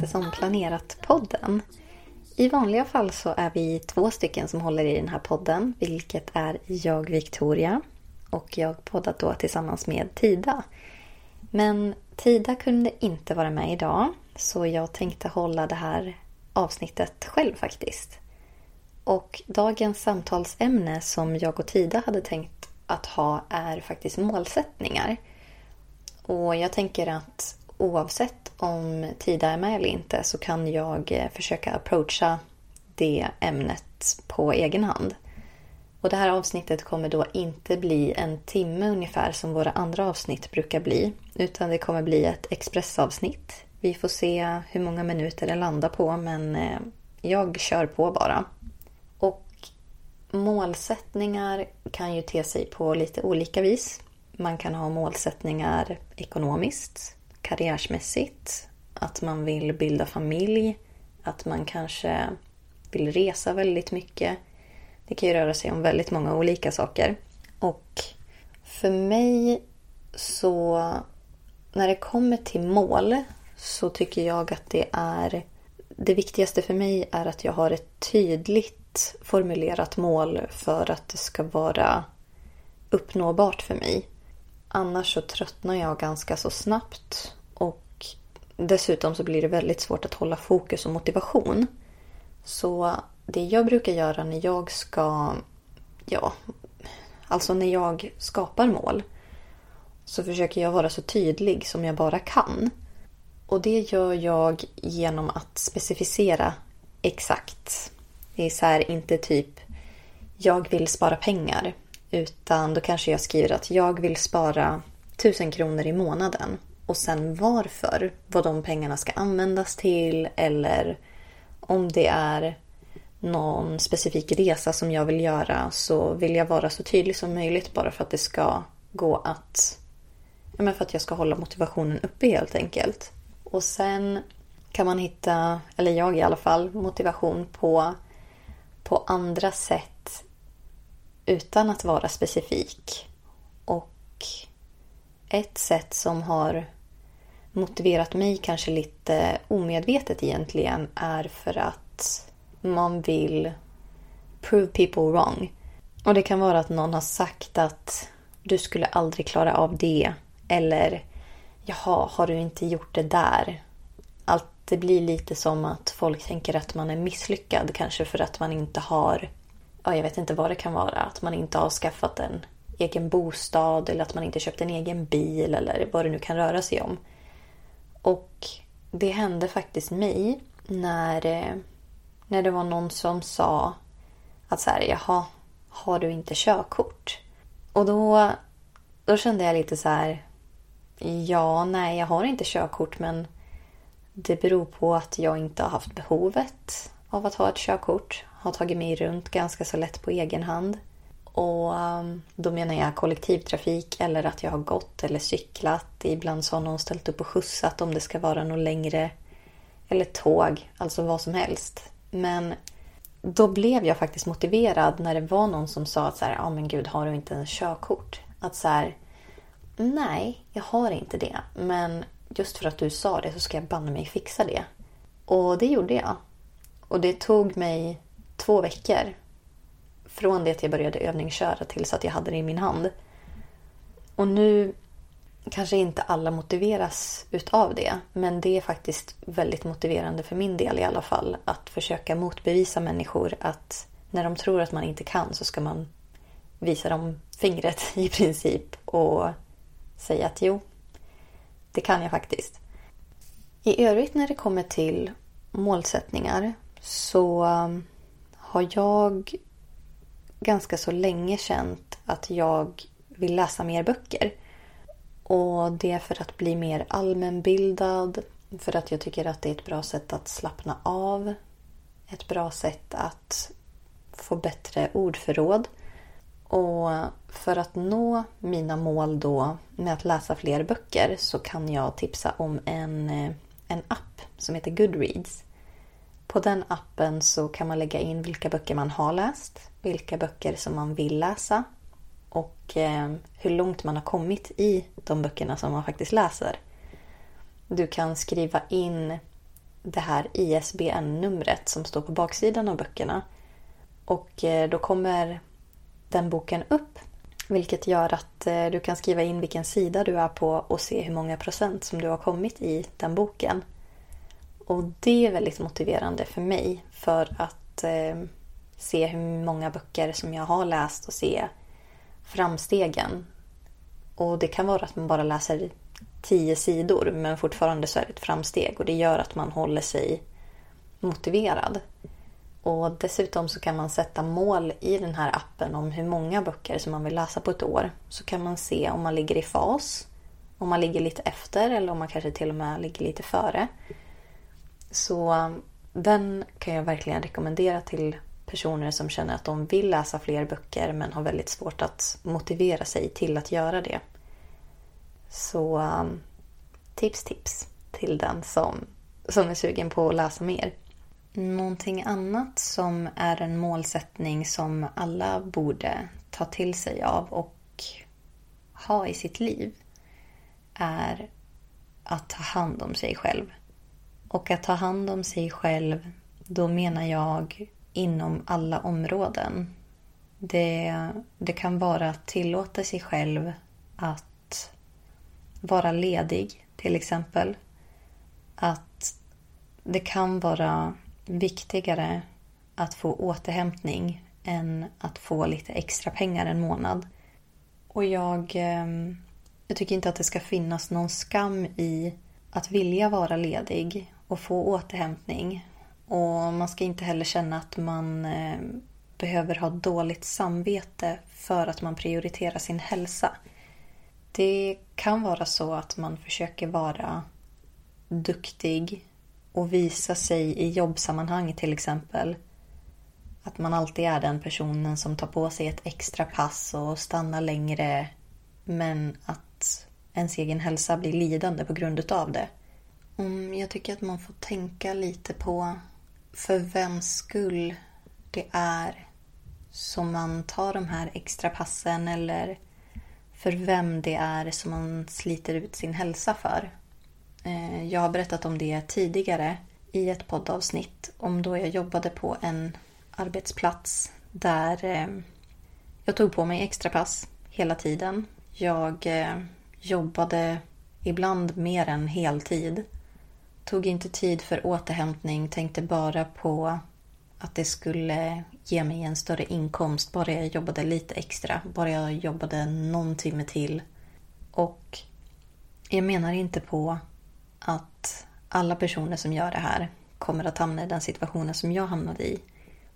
Inte som planerat-podden. I vanliga fall så är vi två stycken som håller i den här podden, vilket är jag, Victoria, och jag poddar då tillsammans med Tida. Men Tida kunde inte vara med idag, så jag tänkte hålla det här avsnittet själv faktiskt. Och dagens samtalsämne som jag och Tida hade tänkt att ha är faktiskt målsättningar. Och jag tänker att oavsett om Tida är med eller inte så kan jag eh, försöka approacha det ämnet på egen hand. Och det här avsnittet kommer då inte bli en timme ungefär som våra andra avsnitt brukar bli. Utan det kommer bli ett expressavsnitt. Vi får se hur många minuter det landar på men eh, jag kör på bara. Och målsättningar kan ju te sig på lite olika vis. Man kan ha målsättningar ekonomiskt, karriärsmässigt, att man vill bilda familj, att man kanske vill resa väldigt mycket. Det kan ju röra sig om väldigt många olika saker. Och för mig så, när det kommer till mål så tycker jag att det är det viktigaste för mig är att jag har ett tydligt formulerat mål för att det ska vara uppnåbart för mig. Annars så tröttnar jag ganska så snabbt och dessutom så blir det väldigt svårt att hålla fokus och motivation. Så det jag brukar göra när jag ska, ja, alltså när jag skapar mål så försöker jag vara så tydlig som jag bara kan. Och det gör jag genom att specificera exakt. Det är så här, inte typ jag vill spara pengar. Utan då kanske jag skriver att jag vill spara 1000 kronor i månaden. Och sen varför. Vad de pengarna ska användas till. Eller om det är någon specifik resa som jag vill göra så vill jag vara så tydlig som möjligt bara för att det ska gå att... Ja, men för att jag ska hålla motivationen uppe helt enkelt. Och sen kan man hitta, eller jag i alla fall, motivation på, på andra sätt utan att vara specifik. Och ett sätt som har motiverat mig kanske lite omedvetet egentligen är för att man vill prove people wrong. Och det kan vara att någon har sagt att du skulle aldrig klara av det. Eller jaha, har du inte gjort det där? Allt det blir lite som att folk tänker att man är misslyckad kanske för att man inte har ja, jag vet inte vad det kan vara. Att man inte har skaffat en egen bostad eller att man inte köpt en egen bil eller vad det nu kan röra sig om. Och det hände faktiskt mig när, eh, när det var någon som sa att så här, jaha, har du inte körkort? Och då, då kände jag lite så här, ja, nej, jag har inte körkort men Det beror på att jag inte har haft behovet av att ha ett körkort. Har tagit mig runt ganska så lätt på egen hand. Och ehm, då menar jag kollektivtrafik eller att jag har gått eller cyklat. Ibland så har någon ställt upp och skjutsat om det ska vara något längre. Eller tåg, alltså vad som helst. Men då blev jag faktiskt motiverad när det var någon som sa att så här, ah, men gud, har du inte en körkort? Att så här, nej, jag har inte det. Men just för att du sa det så ska jag banne mig fixa det. Och det gjorde jag. Och det tog mig två veckor. Från det att jag började övningsköra tills att jag hade det i min hand. Och nu kanske inte alla motiveras utav det. Men det är faktiskt väldigt motiverande för min del i alla fall. Att försöka motbevisa människor att när de tror att man inte kan så ska man visa dem fingret i princip. Och säga att jo, det kan jag faktiskt. I övrigt när det kommer till målsättningar så har jag ganska så länge känt att jag vill läsa mer böcker. Och det är för att bli mer allmänbildad, för att jag tycker att det är ett bra sätt att slappna av. Ett bra sätt att få bättre ordförråd. Och för att nå mina mål då med att läsa fler böcker så kan jag tipsa om en, eh, en app som heter Goodreads. På den appen så kan man lägga in vilka böcker man har läst, vilka böcker som man vill läsa och eh, hur långt man har kommit i de böckerna som man faktiskt läser. Du kan skriva in det här ISBN-numret som står på baksidan av böckerna. Och eh, då kommer den boken upp. Vilket gör att eh, du kan skriva in vilken sida du är på och se hur många procent som du har kommit i den boken. Och det är väldigt motiverande för mig för att eh, se hur många böcker som jag har läst och se framstegen. Och det kan vara att man bara läser tio sidor men fortfarande så är det ett framsteg och det gör att man håller sig motiverad. Och dessutom så kan man sätta mål i den här appen om hur många böcker som man vill läsa på ett år. Så kan man se om man ligger i fas, om man ligger lite efter eller om man kanske till och med ligger lite före. Så um, den kan jag verkligen rekommendera till personer som känner att de vill läsa fler böcker men har väldigt svårt att motivera sig till att göra det. Så um, tips tips till den som, som är sugen på att läsa mer. Någonting annat som är en målsättning som alla borde ta till sig av och ha i sitt liv är att ta hand om sig själv. Och att ta hand om sig själv, då menar jag inom alla områden. Det, det kan vara att tillåta sig själv att vara ledig, till exempel. Att det kan vara viktigare att få återhämtning än att få lite extra pengar en månad. Och jag, ehm, jag tycker inte att det ska finnas någon skam i att vilja vara ledig och få återhämtning. Och man ska inte heller känna att man eh, behöver ha dåligt samvete för att man prioriterar sin hälsa. Det kan vara så att man försöker vara duktig och visa sig i jobbsammanhang till exempel. Att man alltid är den personen som tar på sig ett extra pass och stannar längre men att ens egen hälsa blir lidande på grund av det. Mm, jag tycker att man får tänka lite på för vems skull det är som man tar de här extra passen eller för vem det är som man sliter ut sin hälsa för. Eh, jag har berättat om det tidigare i ett poddavsnitt om då jag jobbade på en arbetsplats där eh, jag tog på mig extra pass hela tiden. Jag eh, jobbade ibland mer än heltid. Tog inte tid för återhämtning, tänkte bara på att det skulle ge mig en större inkomst bara jag jobbade lite extra, bara jag jobbade någon timme till. Och jag menar inte på att alla personer som gör det här kommer att hamna i den situationen som jag hamnade i.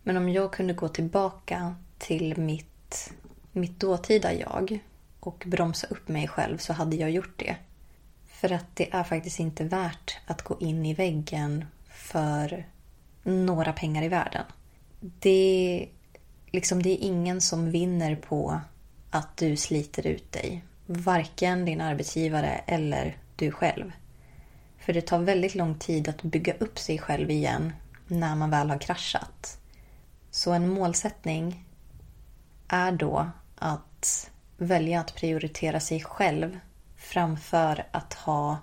Men om jag kunde gå tillbaka till mitt, mitt dåtida jag och bromsa upp mig själv så hade jag gjort det. För att det är faktiskt inte värt att gå in i väggen för några pengar i världen. Det, liksom, det är ingen som vinner på att du sliter ut dig. Varken din arbetsgivare eller du själv. För det tar väldigt lång tid att bygga upp sig själv igen när man väl har kraschat. Så en målsättning är då att välja att prioritera sig själv framför att ha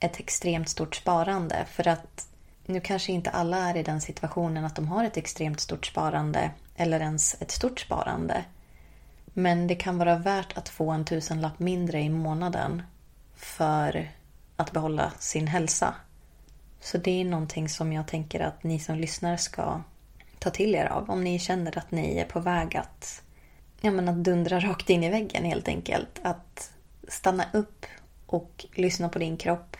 ett extremt stort sparande. För att nu kanske inte alla är i den situationen att de har ett extremt stort sparande eller ens ett stort sparande. Men det kan vara värt att få en tusenlapp mindre i månaden för att behålla sin hälsa. Så det är någonting som jag tänker att ni som lyssnar ska ta till er av. Om ni känner att ni är på väg att, ja, men att dundra rakt in i väggen helt enkelt. Att stanna upp och lyssna på din kropp.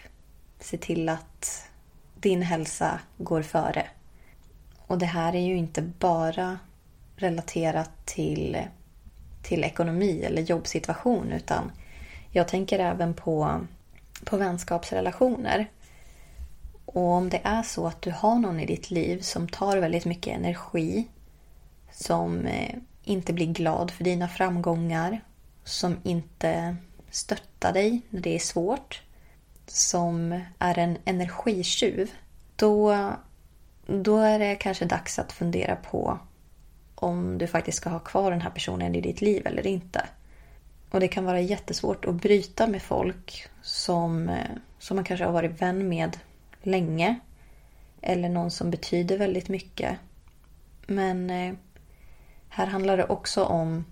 Se till att din hälsa går före. Och det här är ju inte bara relaterat till, till ekonomi eller jobbsituation utan jag tänker även på, på vänskapsrelationer. Och om det är så att du har någon i ditt liv som tar väldigt mycket energi, som eh, inte blir glad för dina framgångar, som inte stötta dig när det är svårt, som är en energitjuv, då, då är det kanske dags att fundera på om du faktiskt ska ha kvar den här personen i ditt liv eller inte. Och det kan vara jättesvårt att bryta med folk som, som man kanske har varit vän med länge. Eller någon som betyder väldigt mycket. Men eh, här handlar det också om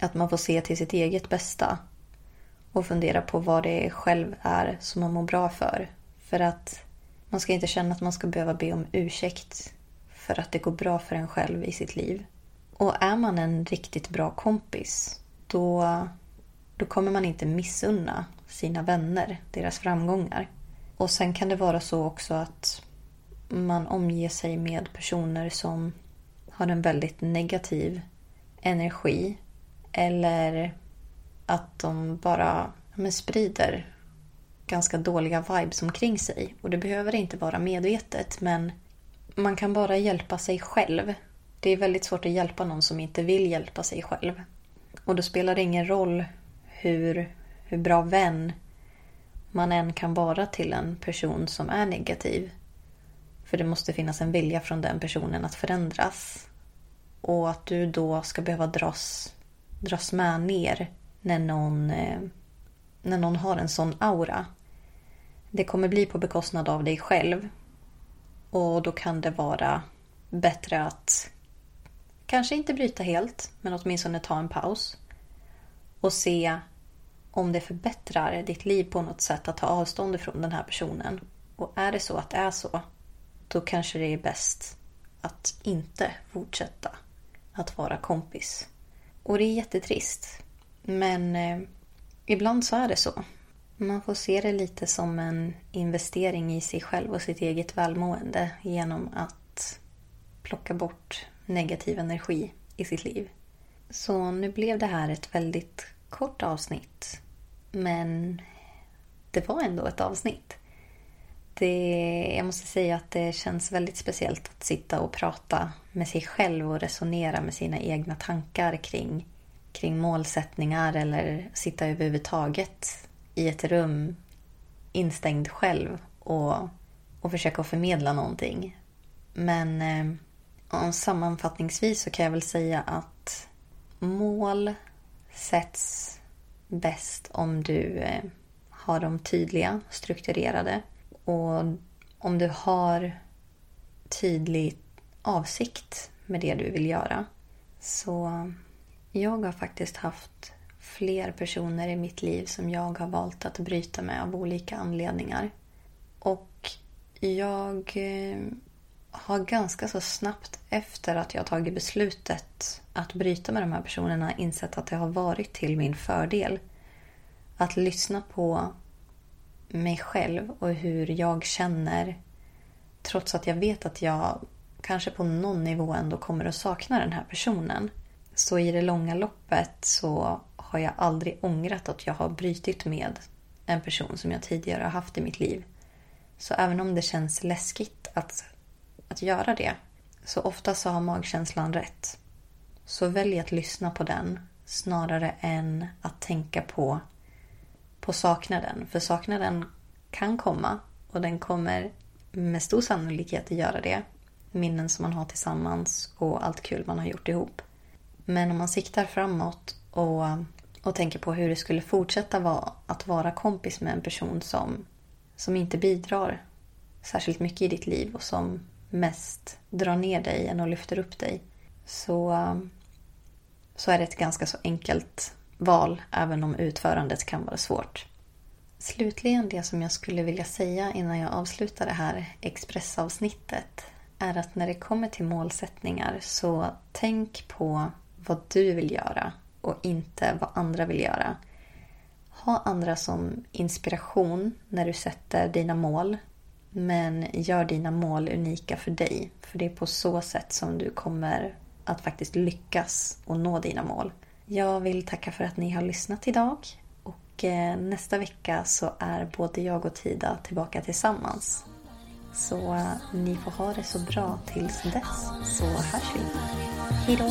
att man får se till sitt eget bästa. Och fundera på vad det själv är som man mår bra för. För att man ska inte känna att man ska behöva be om ursäkt för att det går bra för en själv i sitt liv. Och är man en riktigt bra kompis, då, då kommer man inte missunna sina vänner deras framgångar. Och sen kan det vara så också att man omger sig med personer som har en väldigt negativ energi. Eller att de bara men, sprider ganska dåliga vibes omkring sig. Och det behöver inte vara medvetet men man kan bara hjälpa sig själv. Det är väldigt svårt att hjälpa någon som inte vill hjälpa sig själv. Och då spelar det ingen roll hur, hur bra vän man än kan vara till en person som är negativ. För det måste finnas en vilja från den personen att förändras. Och att du då ska behöva dras, dras med ner när någon, eh, när någon har en sån aura. Det kommer bli på bekostnad av dig själv. Och då kan det vara bättre att kanske inte bryta helt, men åtminstone ta en paus. Och se om det förbättrar ditt liv på något sätt att ta avstånd ifrån den här personen. Och är det så att det är så, då kanske det är bäst att inte fortsätta att vara kompis. Och det är jättetrist. Men eh, ibland så är det så. Man får se det lite som en investering i sig själv och sitt eget välmående genom att plocka bort negativ energi i sitt liv. Så nu blev det här ett väldigt kort avsnitt. Men det var ändå ett avsnitt. Det, jag måste säga att det känns väldigt speciellt att sitta och prata med sig själv och resonera med sina egna tankar kring, kring målsättningar eller sitta överhuvudtaget i ett rum instängd själv och, och försöka förmedla någonting. Men eh, sammanfattningsvis så kan jag väl säga att mål sätts bäst om du eh, har dem tydliga, strukturerade. Och om du har tydlig avsikt med det du vill göra. Så jag har faktiskt haft fler personer i mitt liv som jag har valt att bryta med av olika anledningar. Och jag eh, har ganska så snabbt efter att jag tagit beslutet att bryta med de här personerna insett att det har varit till min fördel. Att lyssna på mig själv och hur jag känner trots att jag vet att jag kanske på någon nivå ändå kommer att sakna den här personen. Så i det långa loppet så har jag aldrig ångrat att jag har brytit med en person som jag tidigare har haft i mitt liv. Så även om det känns läskigt att, att göra det så ofta så har magkänslan rätt. Så välj att lyssna på den snarare än att tänka på, på saknaden. För saknaden kan komma och den kommer med stor sannolikhet att göra det. Minnen som man har tillsammans och allt kul man har gjort ihop. Men om man siktar framåt och, och tänker på hur det skulle fortsätta vara att vara kompis med en person som, som inte bidrar särskilt mycket i ditt liv och som mest drar ner dig än och lyfter upp dig. Så, så är det ett ganska så enkelt val även om utförandet kan vara svårt. Slutligen det som jag skulle vilja säga innan jag avslutar det här expressavsnittet är att när det kommer till målsättningar så tänk på vad du vill göra och inte vad andra vill göra. Ha andra som inspiration när du sätter dina mål men gör dina mål unika för dig. För det är på så sätt som du kommer att faktiskt lyckas och nå dina mål. Jag vill tacka för att ni har lyssnat idag. Och eh, nästa vecka så är både jag och Tida tillbaka tillsammans. Så eh, ni får ha det så bra tills dess. Så hörs vi. Hejdå!